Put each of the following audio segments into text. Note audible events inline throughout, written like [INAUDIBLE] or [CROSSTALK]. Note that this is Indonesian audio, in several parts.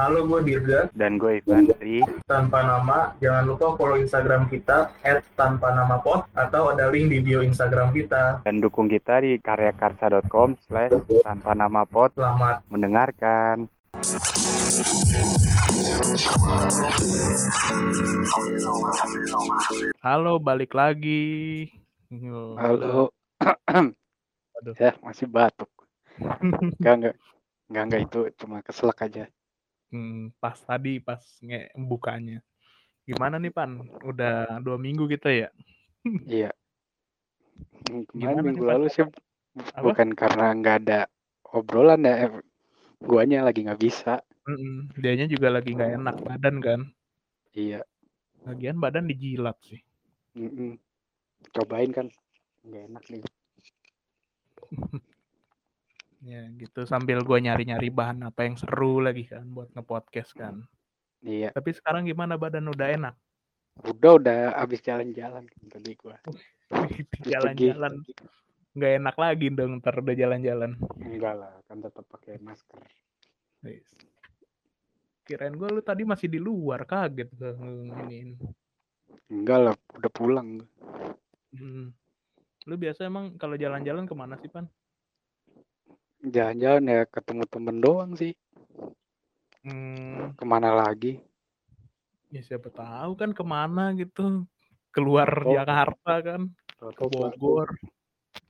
Halo, gue Dirga. Dan gue Ivandri. Tanpa nama, jangan lupa follow Instagram kita at tanpa nama pot atau ada link di bio Instagram kita. Dan dukung kita di karyakarsa.com slash tanpa nama pot. Selamat mendengarkan. Halo, balik lagi. Halo. [CLEARS THROAT] Aduh. ya, masih batuk. [LAUGHS] Enggak, enggak. Enggak, enggak itu cuma keselak aja. Hmm, pas tadi pas nge bukanya. Gimana nih Pan? Udah dua minggu kita ya? iya. [LAUGHS] Gimana minggu nih, Pan? lalu sih Apa? bukan karena nggak ada obrolan ya, guanya lagi nggak bisa. Mm-mm. Dianya juga lagi nggak enak badan kan? Iya. Lagian badan dijilat sih. Mm-mm. Cobain kan nggak enak nih. [LAUGHS] Ya gitu sambil gua nyari-nyari bahan apa yang seru lagi kan buat nge-podcast kan. Iya. Tapi sekarang gimana badan udah enak? Udah udah abis jalan-jalan tadi [LAUGHS] pergi. Jalan-jalan nggak enak lagi dong ntar udah jalan-jalan. Enggak lah, kan tetap pakai masker. Wis. Kirain gua lu tadi masih di luar kaget gua ini. Enggak lah, udah pulang. Hmm. Lu biasa emang kalau jalan-jalan ke mana sih Pan? Jalan-jalan ya ketemu temen doang sih. Hmm, Ke mana lagi? ya siapa tahu kan ke mana gitu. Keluar Oh. Jakarta kan, ke Bogor,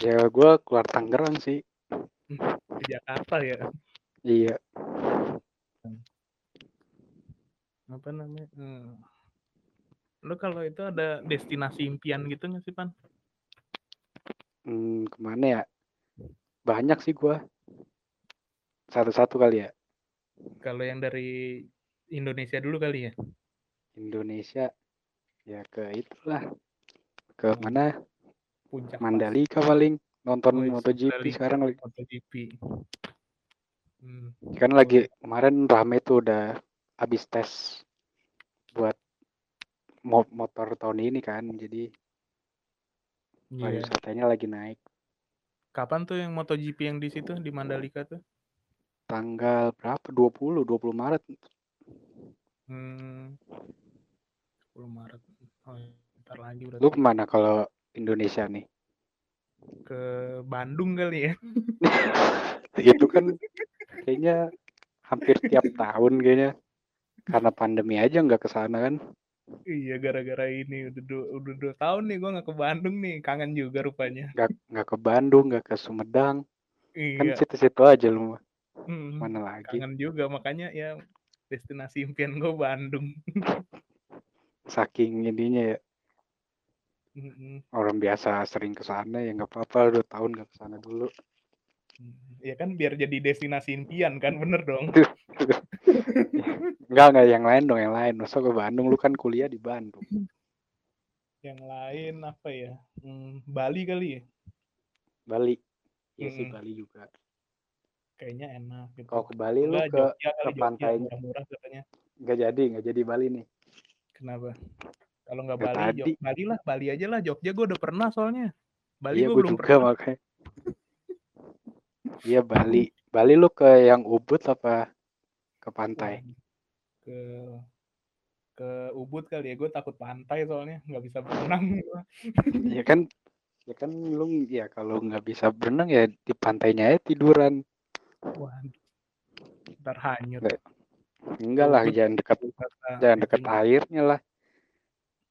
Ya gua keluar Tangerang sih. ke Jakarta ya. Iya. Apa namanya? Hmm. Lu kalau itu ada destinasi impian gitu nggak sih Pan? Hmm, ke mana ya? Banyak sih gua. Satu-satu kali ya. Kalau yang dari Indonesia dulu kali ya. Indonesia. Ya ke itulah. Ke Hmm. mana? Puncak Mandalika paling. Nonton Wih, MotoGP Mandalika. sekarang lagi. MotoGP. Hmm. Kan lagi kemarin rame tuh udah habis tes buat mo- motor tahun ini kan. Jadi Iya. pariwisatanya lagi naik. Kapan tuh yang MotoGP yang di situ di Mandalika tuh? Tanggal berapa? 20, 20 Maret. Hmm. 10 Maret. Oh, ntar lagi berarti. Lu ke mana kalau Indonesia nih? ke Bandung kali ya. [LAUGHS] Itu kan kayaknya hampir tiap tahun kayaknya. Karena pandemi aja nggak ke sana kan. Iya gara-gara ini udah dua, udah dua tahun nih gua nggak ke Bandung nih, kangen juga rupanya. Nggak nggak ke Bandung, nggak ke Sumedang. Kan Iya. situ-situ aja lu mah. Mm, Mana lagi? kangen juga makanya ya destinasi impian gue Bandung. Saking ininya ya. Mm-mm. Orang biasa sering ke sana ya nggak apa-apa. Dua tahun nggak ke sana dulu. Ya kan biar jadi destinasi impian kan bener dong. [LAUGHS] Nggak nggak yang lain dong yang lain. Masa ke Bandung? Lu kan kuliah di Bandung. Yang lain apa ya? Hmm, Bali kali ya. Bali. Iya sih Mm-mm. Bali juga. Kayaknya enak gitu. Kalau ke Bali lu ke Jogja ke Jogja pantainya. murah-murah katanya. nggak jadi nggak jadi Bali nih. Kenapa? Kalau nggak Ya Bali, tadi. Jog- Bali lah, Bali aja lah. Jogja gue udah pernah soalnya. Bali Iya gue belum juga pernah. makanya. Iya Bali. Bali lu ke yang Ubud apa ke pantai? Ke ke Ubud kali ya. Gue takut pantai soalnya nggak bisa berenang. gua. Ya kan ya kan lu ya kalau nggak bisa berenang ya di pantainya aja tiduran. Waduh. Ntar hanyut. Nggak, Enggak lah jangan dekat jangan dekat airnya lah.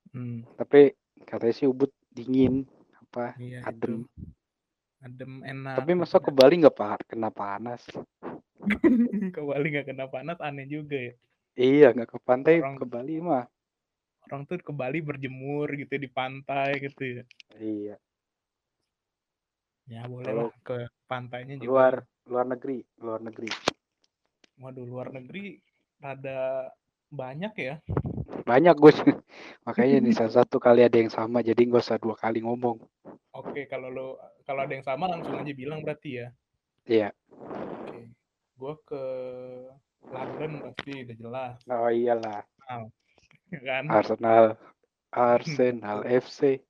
Hmm, Tapi katanya sih Ubud dingin apa iya itu. adem. Adem enak. Tapi masa ke Bali nggak pa kena panas? [LAUGHS] ke Bali nggak kena panas aneh juga ya. Iya nggak ke pantai Orang ke Bali mah. orang tuh ke Bali berjemur gitu di pantai gitu ya. Iya. Ya boleh lah ke pantainya juga. luar luar negeri luar negeri Waduh luar negeri rada banyak ya. banyak gue [LAUGHS] makanya nih salah satu kali ada yang sama jadi nggak usah dua kali ngomong Oke kalau lo kalau ada yang sama langsung aja bilang berarti ya. iya Oke. Gue ke London pasti udah jelas. oh iyalah ya [LAUGHS] kan? Arsenal Arsenal FC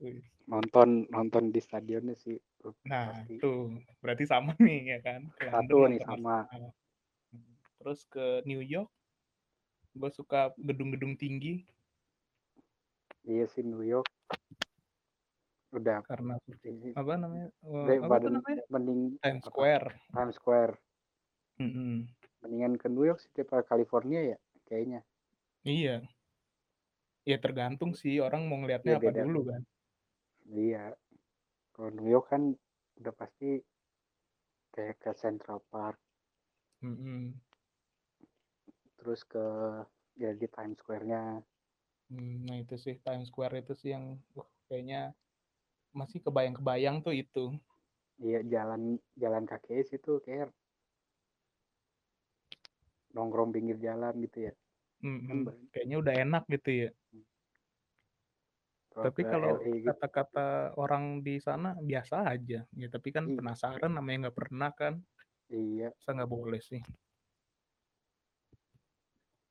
Wih. Nonton nonton di stadionnya sih Nah, pasti tuh berarti sama nih ya kan? Ke satu London nih sama terus ke New York gue suka gedung-gedung tinggi Iya sih New York. Udah karena apa namanya apa tuh namanya mending Times apa, Square Times Square. Mm-mm. Mendingan ke New York sih daripada California ya kayaknya. iya ya tergantung sih orang mau ngelihatnya Iya, apa beda. dulu kan Iya. Kalau New York kan udah pasti kayak ke Central Park, Mm-mm. terus ke ya di Times Square-nya. Hmm, nah itu sih Times Square itu sih yang wah, kayaknya masih kebayang-kebayang tuh itu Iya jalan jalan kaki situ kayak nongkrong pinggir jalan gitu ya. Mm-mm. Kan ba- kayaknya udah enak gitu ya kalau tapi kalau LA gitu, kata-kata orang di sana biasa aja ya. Tapi kan Iya. penasaran namanya nggak pernah kan. Iya. saya nggak boleh sih.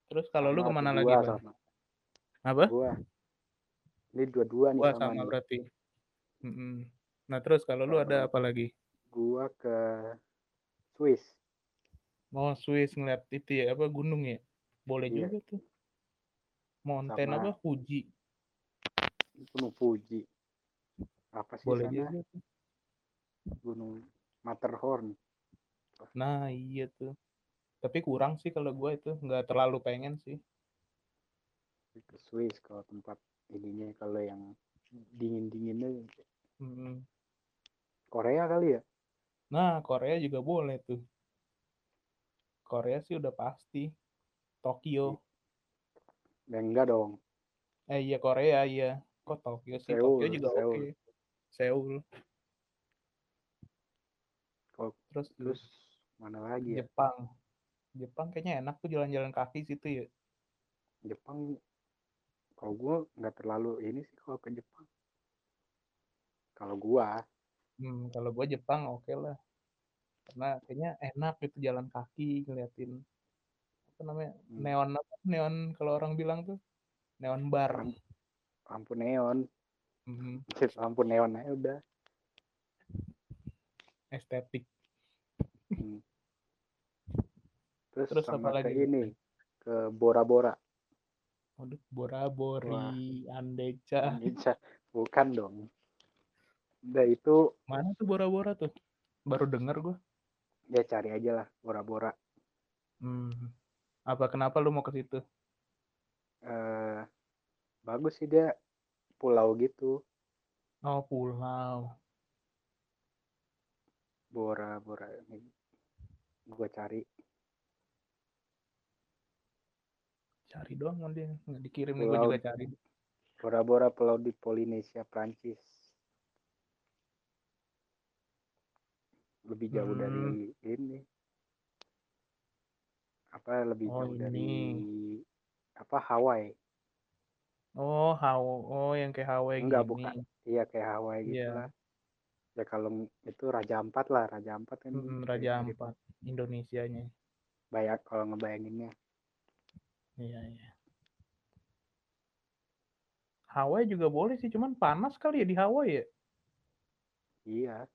Terus kalau lu ke mana lagi bang? sama. Apa? Gua. Ini dua-dua nih gua sama sama nih. berarti. Mm-mm. nah terus kalau lu ada apa lagi? Gua ke Swiss. mau Swiss ngeliat itu ya apa gunung ya? Boleh Iya. juga tuh. Mountain Sama- apa? Fuji Gunung Fuji. Apa sih boleh sana? juga. Gunung Matterhorn. nah iya tuh tapi kurang sih kalau gua itu nggak terlalu pengen sih Ke Swiss kalau tempat ininya kalau yang dingin-dinginnya Mm-mm. Korea kali ya? Nah, Korea juga boleh tuh. Korea sih udah pasti. Tokyo. Ya enggak dong. Eh iya Korea iya. Kok Tokyo sih? Seoul, Tokyo juga Seoul. oke. Seoul. Kalau Terus, terus mana lagi ya? Jepang. Jepang kayaknya enak tuh jalan-jalan kaki situ ya. Jepang kalau gua nggak terlalu ini sih kalau ke Jepang. Kalau gua Hmm, kalau gua Jepang oke lah. Karena kayaknya enak gitu jalan kaki ngeliatin apa namanya? Hmm. Neon apa? Neon kalau orang bilang tuh neon bar. Lampu, neon, [LAUGHS] Mhm, lampu neon aja udah. estetik. Hmm. Terus, Terus sama apa ke lagi? ini ke Bora Bora. Waduh, Bora-Bori, Andeca. Bisa bukan dong. Udah itu Mana tuh Bora-Bora tuh? Baru denger gua. ya cari aja lah Bora Bora. Hmm. Apa kenapa lu mau ke situ? Eh bagus sih dia pulau gitu. Oh, pulau. Bora Bora ini gue cari Cari doang dia. Nggak dikirim nih Pulau. juga cari. Bora Bora pulau di Polinesia Prancis. Lebih jauh Hmm. dari ini. Apa lebih Oh, jauh dari ini. apa Hawaii? Oh, how oh yang kayak Hawaii Enggak, gini. bukan. Iya kayak Hawaii gitu Iya. lah. Ya kalau itu Raja Ampat lah, Raja Ampat kan Mm, kayak Raja mirip Ampat Indonesianya. Banyak kalau ngebayanginnya. Iya, iya. Hawaii juga boleh sih, cuman panas kali ya di Hawaii ya. Iya.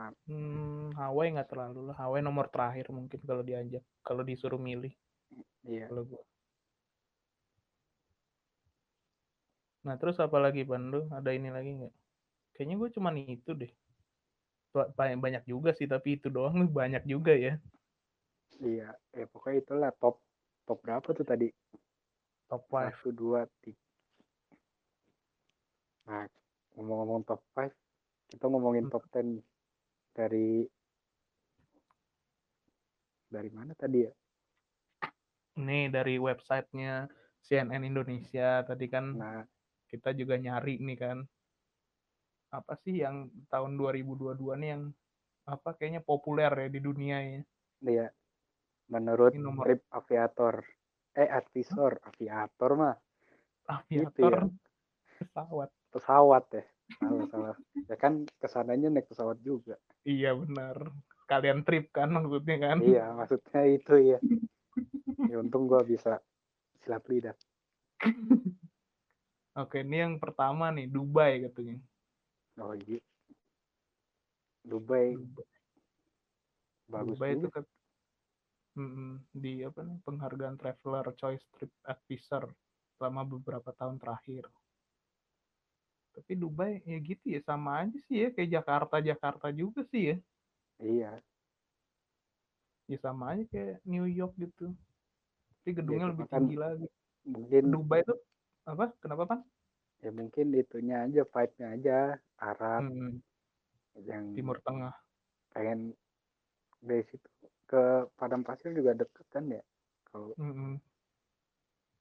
Pak, Hmm, Hawaii nggak terlalu lah. Hawaii nomor terakhir mungkin kalau diajak, kalau disuruh milih iya. kalau gua. Nah, terus apa lagi Ban lu? Ada ini lagi nggak? Kayaknya gue cuman itu deh. Ba- Banyak banyak juga sih, tapi itu doang lu [LAUGHS] banyak juga ya. Iya, ya pokoknya itulah top top berapa tuh tadi? Top 5. Satu, dua, tiga. Nah, ngomong-ngomong top 5, kita ngomongin Hmm. top 10 dari dari mana tadi ya? Nih dari websitenya CNN Indonesia tadi kan Nah, kita juga nyari nih kan apa sih yang tahun 2022 nih yang apa kayaknya populer ya di dunia ya. dia menurut Ini nomor Trip Aviator, eh Advisor, Aviator mah aviator ya. pesawat. pesawat ya. Salah salah. Ya kan ke sananya naik pesawat juga. Iya benar. Kalian trip kan maksudnya kan? Iya, maksudnya itu ya. Ya untung gua bisa silap lidah. Oke, ini yang pertama nih Dubai katanya. Oh iya. Dubai Dubai, bagus Dubai itu Mm-mm, di apa nih penghargaan Traveler Choice Trip Advisor selama beberapa tahun terakhir. Tapi Dubai ya gitu ya sama aja sih ya kayak Jakarta Jakarta juga sih ya. iya Ya sama aja kayak New York gitu. Tapi gedungnya cuma lebih kan tinggi lagi. mungkin Dubai tuh apa? Kenapa pan? ya mungkin itunya aja vibe-nya aja Arab Hmm, yang Timur Tengah. pengen dari situ ke Padang Pasir juga deket kan ya kalau Mm-mm.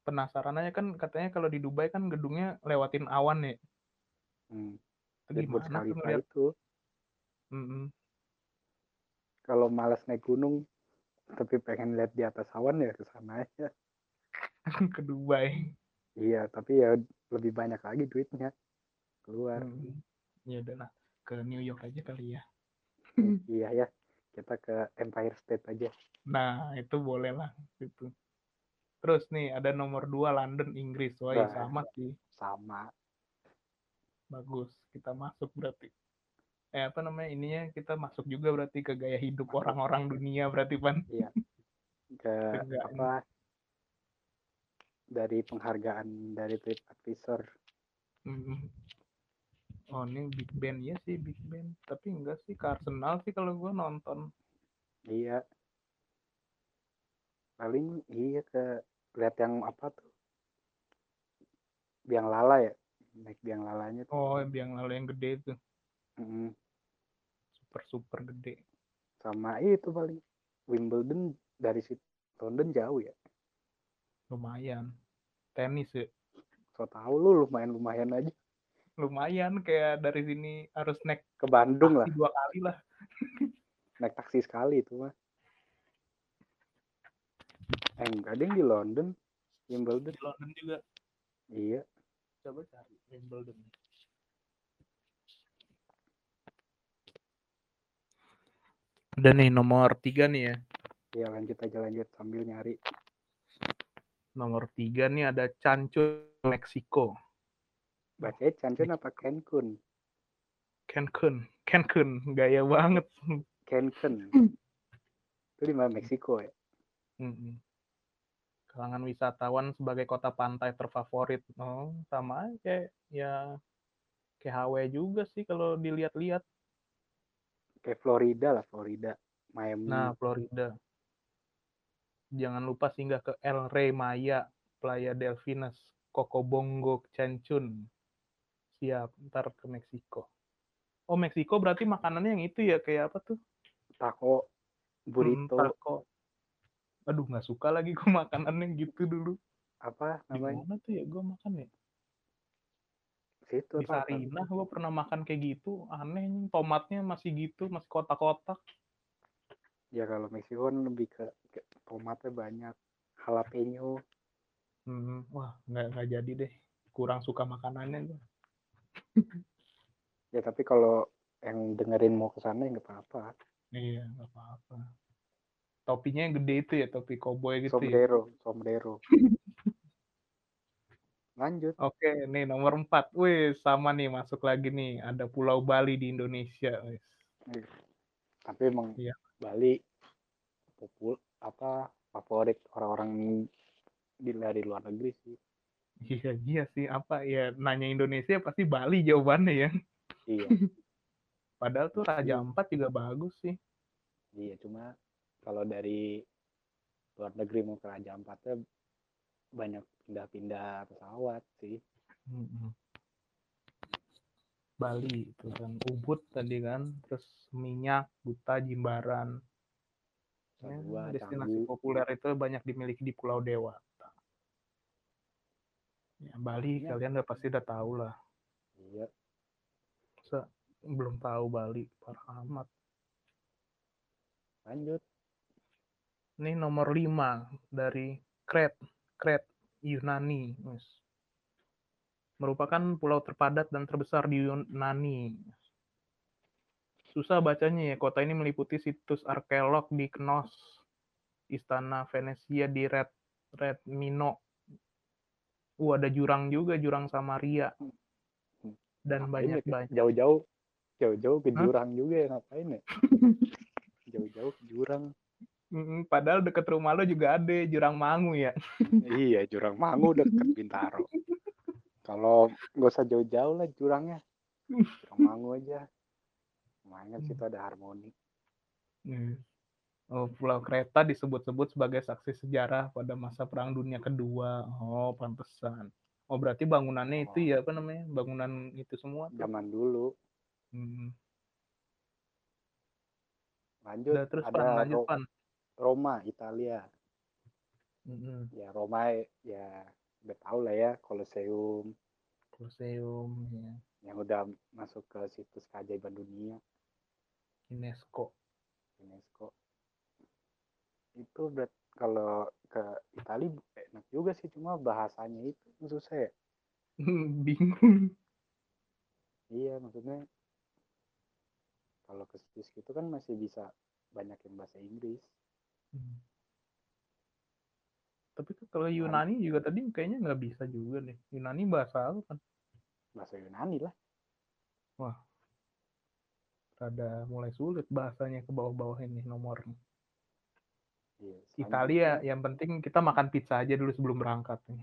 Penasaran aja kan katanya kalau di Dubai kan gedungnya lewatin awan ya. Hmm, Itu Burj gimana tuh Khalifa ngeliat? itu kalau malas naik gunung tapi pengen lihat di atas awan ya ke sana aja [LAUGHS] ke Dubai. iya tapi ya lebih banyak lagi duitnya keluar Mm. Ya udah lah ke New York aja kali ya. [LAUGHS] iya ya kita ke Empire State aja Nah, itu boleh lah gitu. Terus nih ada nomor dua London Inggris. Wah, Nah. sama sih. sama Bagus. Kita masuk berarti. Eh apa namanya ininya kita masuk juga berarti ke gaya hidup orang-orang dunia berarti pan. iya ke apa dari penghargaan dari Trip Advisor Mm. Oh ini Big Ben ya sih Big Ben. Tapi enggak sih ke Arsenal sih kalau gua nonton. iya paling iya ke lihat yang apa tuh biang lala ya naik biang lalanya tuh Oh yang lalu yang gede itu Mm, super super gede. sama itu paling Wimbledon dari situ London jauh ya Lumayan. Tenis ya. so tau lu lumayan lumayan aja Lumayan kayak dari sini harus naik ke Bandung lah dua kali lah. [LAUGHS] naik taksi sekali itu mah eh enggak ada yang di London Wimbledon Di London juga. iya Coba cari Wimbledon. Udah nih nomor tiga nih ya. ya lanjut aja lanjut sambil nyari Nomor tiga nih ada Cancun, Meksiko. bacanya Cancun apa Cancun Cancun, Cancun, gaya banget. Cancun [LAUGHS] itu di mana Meksiko ya. Kalangan wisatawan sebagai kota pantai terfavorit. Oh, sama aja kayak ya kayak Hawaii juga sih kalau dilihat-lihat. kayak Florida lah Florida Miami Nah, Florida. Jangan lupa singgah ke El Rey Maya, Playa Delfines, Cocobongo, Cancun. Siap, ntar ke Meksiko. Oh, Meksiko berarti makanannya yang itu ya, kayak apa tuh? taco Hmm, burrito taco. Aduh, nggak suka lagi gue makanannya gitu dulu. apa Di namanya mana tuh ya gue makan ya? situ Di Sarinah gue pernah makan kayak gitu. Aneh, tomatnya masih gitu, masih kotak-kotak. ya kalau Meksiko kan lebih ke, ke tomatnya banyak jalapeno Hmm, wah, nggak nggak jadi deh. Kurang suka makanannya gue. [LAUGHS] ya tapi kalau yang dengerin mau ke sana ya nggak apa-apa Iya, nggak apa-apa. Topinya yang gede itu ya, topi koboi gitu ya. sombrero sombrero lanjut Oke, nih nomor 4. Wih, sama nih masuk lagi nih. Ada Pulau Bali di Indonesia. Wis. tapi emang Iya. Bali popul apa favorit orang-orang di dari luar negeri sih Iya, iya sih. Apa ya, nanya Indonesia pasti Bali jawabannya ya. iya [LAUGHS] Padahal tuh Raja Ampat juga bagus sih. iya cuma kalau dari luar negeri mau ke Raja Ampatnya banyak pindah-pindah pesawat sih. Bali itu kan Ubud tadi kan, terus Minyak, Buta, Jimbaran. Ya, destinasi Canggu. populer itu banyak dimiliki di Pulau Dewata. Ya, Bali Ya. kalian udah pasti udah tahu lah. iya Masa belum tahu Bali, parah amat. lanjut Ini nomor 5 dari Crete, Crete Yunani. Merupakan pulau terpadat dan terbesar di Yunani. Susah bacanya ya, kota ini meliputi situs arkeolog di Knos, Istana Venesia di Red, Red Mino. Uh, ada jurang juga, jurang Samaria. Dan Ngapain ya, banyak-banyak. jauh-jauh Jauh-jauh ke Hah? jurang juga ya ngapain ya? [LAUGHS] Jauh-jauh ke jurang. Mm, Padahal deket rumah lo juga ada Jurang Mangu ya. Iya, Jurang Mangu deket Bintaro. Kalau nggak usah jauh-jauh lah jurangnya. Jurang Mangu aja. Lumayan situ ada harmoni. Hmm. Oh, Pulau Kreta disebut-sebut sebagai saksi sejarah pada masa Perang Dunia Kedua. Oh, pantesan. Oh, berarti bangunannya itu ya apa namanya? Bangunan itu semua. Zaman dulu. Hmm. Lanjut, Udah terus ada pan, lanjut pan. Roma, Italia. Mm-mm. Ya Roma ya udah tau lah ya Colosseum Colosseum, ya. yang udah masuk ke situs keajaiban dunia UNESCO. UNESCO. Itu berat kalau ke Italia enak juga sih cuma bahasanya itu susah ya. [LAUGHS] Bingung. Iya maksudnya kalau ke situs gitu kan masih bisa banyak yang bahasa Inggris. Hmm. Tapi kalau Yunani juga tadi kayaknya nggak bisa juga deh. Yunani bahasa apa kan? Bahasa Yunani lah. Rada mulai sulit bahasanya ke bawah-bawah ini nomornya. Iya, Italia yang penting kita makan pizza aja dulu sebelum berangkat nih.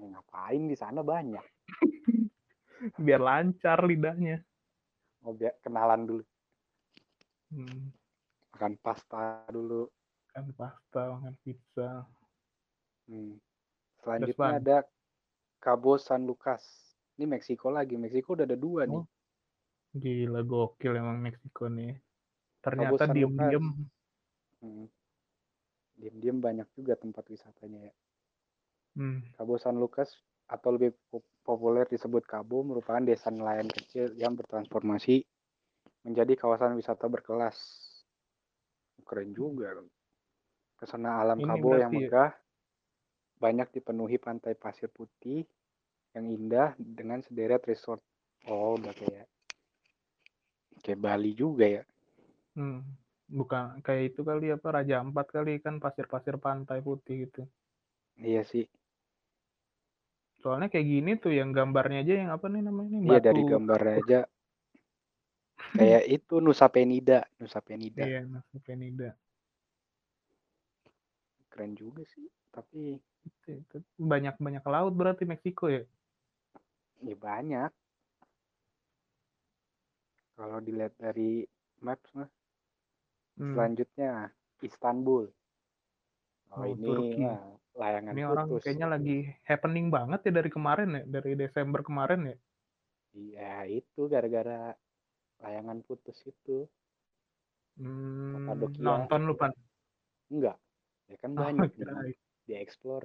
eh, ngapain di sana banyak. [LAUGHS] Biar lancar lidahnya. Mau biar kenalan dulu. Hmm, Makan pasta dulu. Kan pasta, makan pizza. Hmm. Selanjutnya Ban. ada Cabo San Lucas. Ini Meksiko lagi. Meksiko udah ada dua nih. Oh. Gila gokil emang Meksiko nih. Ternyata diem-diem. Hmm. Diam-diam banyak juga tempat wisatanya ya. Hmm. Cabo San Lucas atau lebih pop- populer disebut Cabo merupakan desa nelayan kecil yang bertransformasi menjadi kawasan wisata berkelas. Keren juga. Pesona alam Ini Cabo yang berarti ya- megah banyak dipenuhi pantai pasir putih yang indah dengan sederet resort. Oh, udah kayak kayak Bali juga ya. Hmm. Bukan kayak itu kali apa Raja Ampat kali kan pasir-pasir pantai putih gitu. Iya sih. Soalnya kayak gini tuh yang gambarnya aja yang apa nih namanya ini Iya dari gambarnya [LAUGHS] aja kayak itu Nusa Penida, Nusa Penida. Iya, Nusa Penida. Keren juga sih. Tapi itu. Banyak-banyak laut berarti Meksiko ya. ya banyak. Kalau dilihat dari maps mah Hmm. selanjutnya Istanbul. Oh, Oh, ini Turki. wah, layangan Ini orang putus. kayaknya lagi happening banget ya dari kemarin ya, dari Desember kemarin ya. Iya, itu gara-gara layangan putus itu. Hmm, Kapadokia. nonton lu pan. Enggak. Ya kan Oh, banyak di, kirain. dieksplor.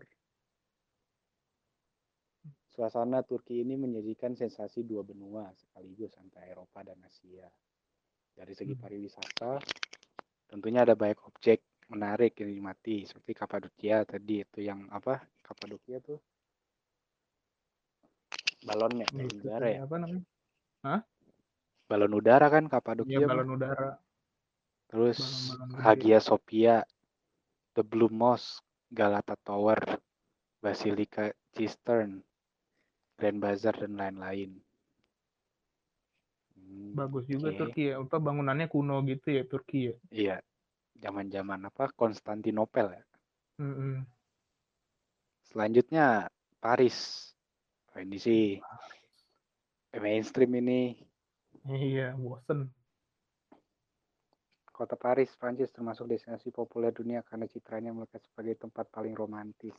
Suasana Turki ini menyajikan sensasi dua benua sekaligus antara Eropa dan Asia. Dari segi Hmm. pariwisata, tentunya ada banyak objek menarik yang dinikmati seperti Kapadokia tadi itu yang apa? Kapadokia tuh balonnya balon udara ya. Apa namanya? Balon udara kan Kapadokia. mah. balon udara. Terus balon-balon gede. Hagia Sophia, The Blue Mosque, Galata Tower, Basilica Cistern, Grand Bazaar dan lain-lain. Hmm, Bagus juga oke. Turki ya. Apa bangunannya kuno gitu ya Turki ya. Iya, zaman-zaman apa Konstantinopel ya. Mm-mm. Selanjutnya Paris. Oh, ini sih mainstream ini. Iya, bosen. Kota Paris, Prancis termasuk destinasi populer dunia karena citranya melekat sebagai tempat paling romantis.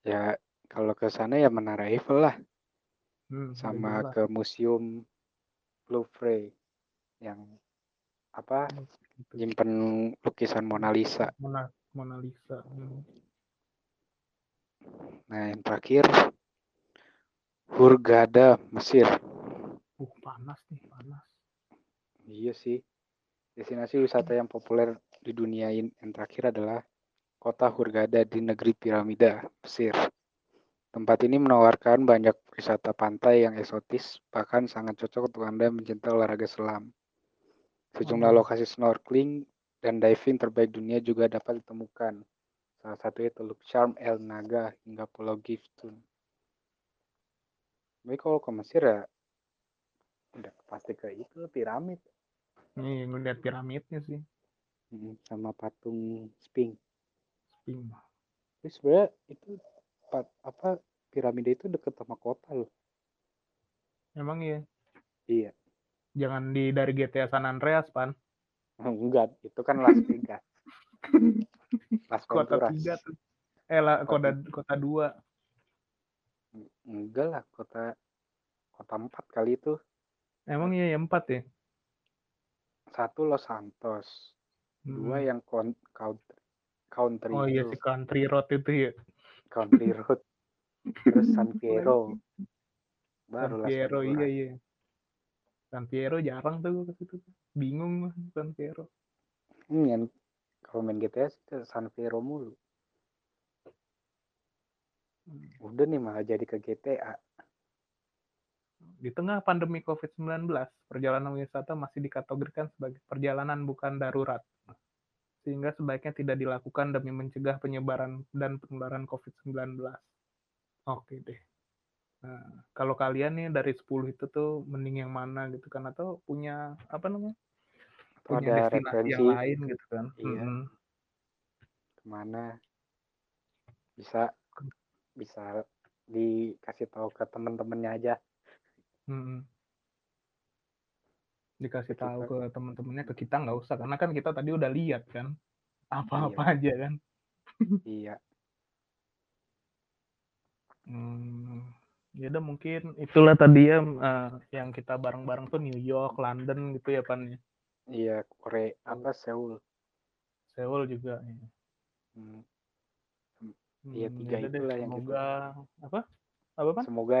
Ya, kalau ke sana ya Menara Eiffel lah, Hmm, sama ke Museum Louvre yang apa Gitu. nyimpen lukisan Mona Lisa. Mona, Mona Lisa. Hmm. Nah, yang terakhir Hurghada, Mesir. Uh, panas nih, panas. Iya sih. Destinasi wisata yang populer di dunia ini yang terakhir adalah kota Hurghada di negeri piramida, Mesir. Tempat ini menawarkan banyak wisata pantai yang eksotis, bahkan sangat cocok untuk Anda mencintai olahraga selam. Sejumlah Waduh. lokasi snorkeling dan diving terbaik dunia juga dapat ditemukan. Salah satunya Teluk Sharm El Naga hingga Pulau Giftun. Tapi kalau ke Mesir ya udah pasti ke itu piramid Nih ngeliat piramidnya sih. Mm, sama patung Sphinx. Sphinx. Tapi sebenarnya itu pat- apa piramida itu deket sama kota loh. Emang iya. Iya. Jangan di dari GTA San Andreas, Pan. [LAUGHS] Enggak, itu kan Las Vegas. [LAUGHS] Las Kota tiga tuh. Eh, lah, Kota- kota, kota dua. Enggak lah, kota kota empat kali itu. Emang iya ya empat ya? Satu Los Santos, dua Hmm. yang kon- country country Oh iya si Country Road itu ya. country [LAUGHS] road. Terus San. San Baru Las Fierro iya iya. San Fierro jarang tuh ke situ. Bingung San Fierro. Hmm, yang kalau main GTA sih ke San Fierro mulu. Hmm. Udah nih malah jadi ke GTA. Di tengah pandemi COVID-19, perjalanan wisata masih dikategorikan sebagai perjalanan bukan darurat. Sehingga sebaiknya tidak dilakukan demi mencegah penyebaran dan penularan COVID-19. Oke deh. Nah, kalau kalian nih dari 10 itu tuh mending yang mana gitu kan atau punya apa namanya? Punya ada destinasi yang referensi lain gitu kan. Iya. Mm-mm. ke mana bisa bisa dikasih tahu ke temen-temennya aja. Mm-mm. Dikasih tahu kita. ke teman-temannya ke kita nggak usah karena kan kita tadi udah lihat kan apa-apa aja kan. Iya. Hmm, ya udah mungkin itulah tadi ya eh, yang kita bareng-bareng tuh New York, London gitu ya Pan ya. Iya, Korea apa Seoul. Seoul juga. Ya. Hmm, Iya, Hmm, tiga ya udah deh, itulah yang kita- semoga apa? Apa Pan? Semoga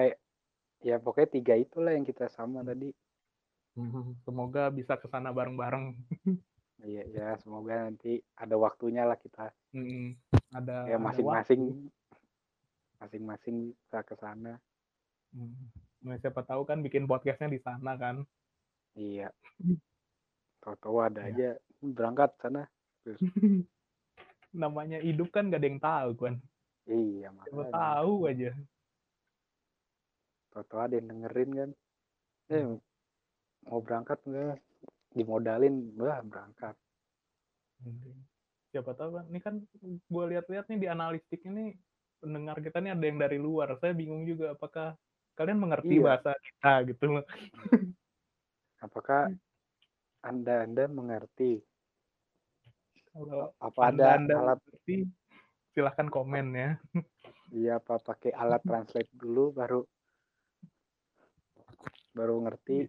ya pokoknya tiga itulah yang kita sama tadi. Hmm, Semoga bisa ke sana bareng-bareng. [LAUGHS] Iya, ya semoga nanti ada waktunya lah kita Hmm, Ada ya masing-masing masing-masing bisa ke sana. Hmm. Nah, siapa tahu kan bikin podcastnya di sana kan. Iya. [LAUGHS] Tahu-tahu ada Ya. aja berangkat sana. [LAUGHS] Namanya hidup kan gak ada yang tahu kan. Iya, Siapa makanya. tahu aja. Tahu-tahu ada yang dengerin kan. Eh, mau berangkat enggak? Dimodalin, wah berangkat. Hmm. Siapa tahu kan. Ini kan gue lihat-lihat nih di analistik ini pendengar kita nih ada yang dari luar. Saya bingung juga apakah kalian mengerti Iya. bahasa kita gitu loh. [LAUGHS] Apakah Anda Anda mengerti Kalau apa ada anda, anda alat mengerti, silahkan komen ya. iya apa pakai alat translate dulu baru baru ngerti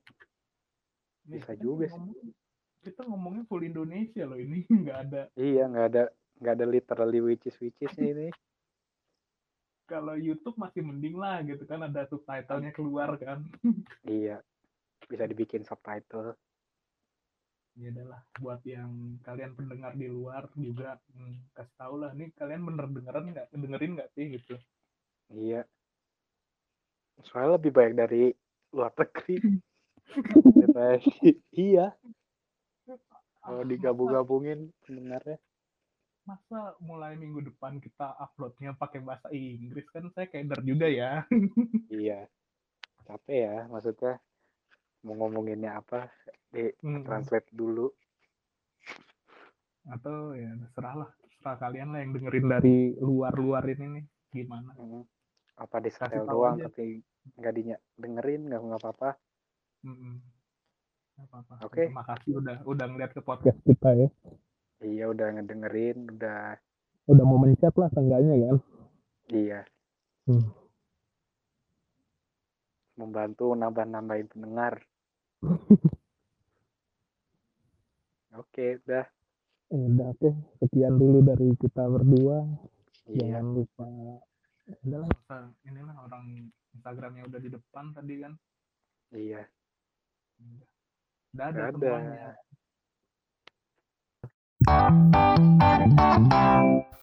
Nih, Bisa juga sih. Kita ngomongnya full Indonesia loh ini [LAUGHS] nggak ada. iya nggak ada nggak ada literally which is which is ini [LAUGHS] Kalau YouTube masih mending lah gitu kan ada subtitlenya keluar kan. [LAUGHS] iya bisa dibikin subtitle ya adalah buat yang kalian pendengar di luar juga hmm, kasih tahu lah nih kalian bener dengeran nggak dengerin nggak sih gitu iya soalnya lebih baik dari luar negeri. Daripada- iya. Kalau digabung-gabungin pendengarnya masa, masa mulai minggu depan kita uploadnya pakai bahasa Inggris? Kan saya keder juga ya. Iya. Capek ya maksudnya. Mau ngomonginnya apa di Hmm, translate dulu. Atau ya terserah lah. Terserah kalian lah yang dengerin dari luar-luar ini nih. Gimana? Hmm. apa di tahu doang aja. tapi nggak dinya dengerin nggak nggak apa-apa. Mm-mm. Nggak apa-apa. Oke. terima kasih udah udah ngeliat ke podcast. Kita ya. Iya udah ngedengerin udah. Udah mau mencet lah seenggaknya kan? Iya. Hmm. membantu nambah-nambahin pendengar. [LAUGHS] Oke udah Ya udah oke. Sekian dulu dari kita berdua. Iya. Jangan lupa adalah inilah orang Instagramnya udah di depan tadi kan. Iya. Dadah Dadah. semuanya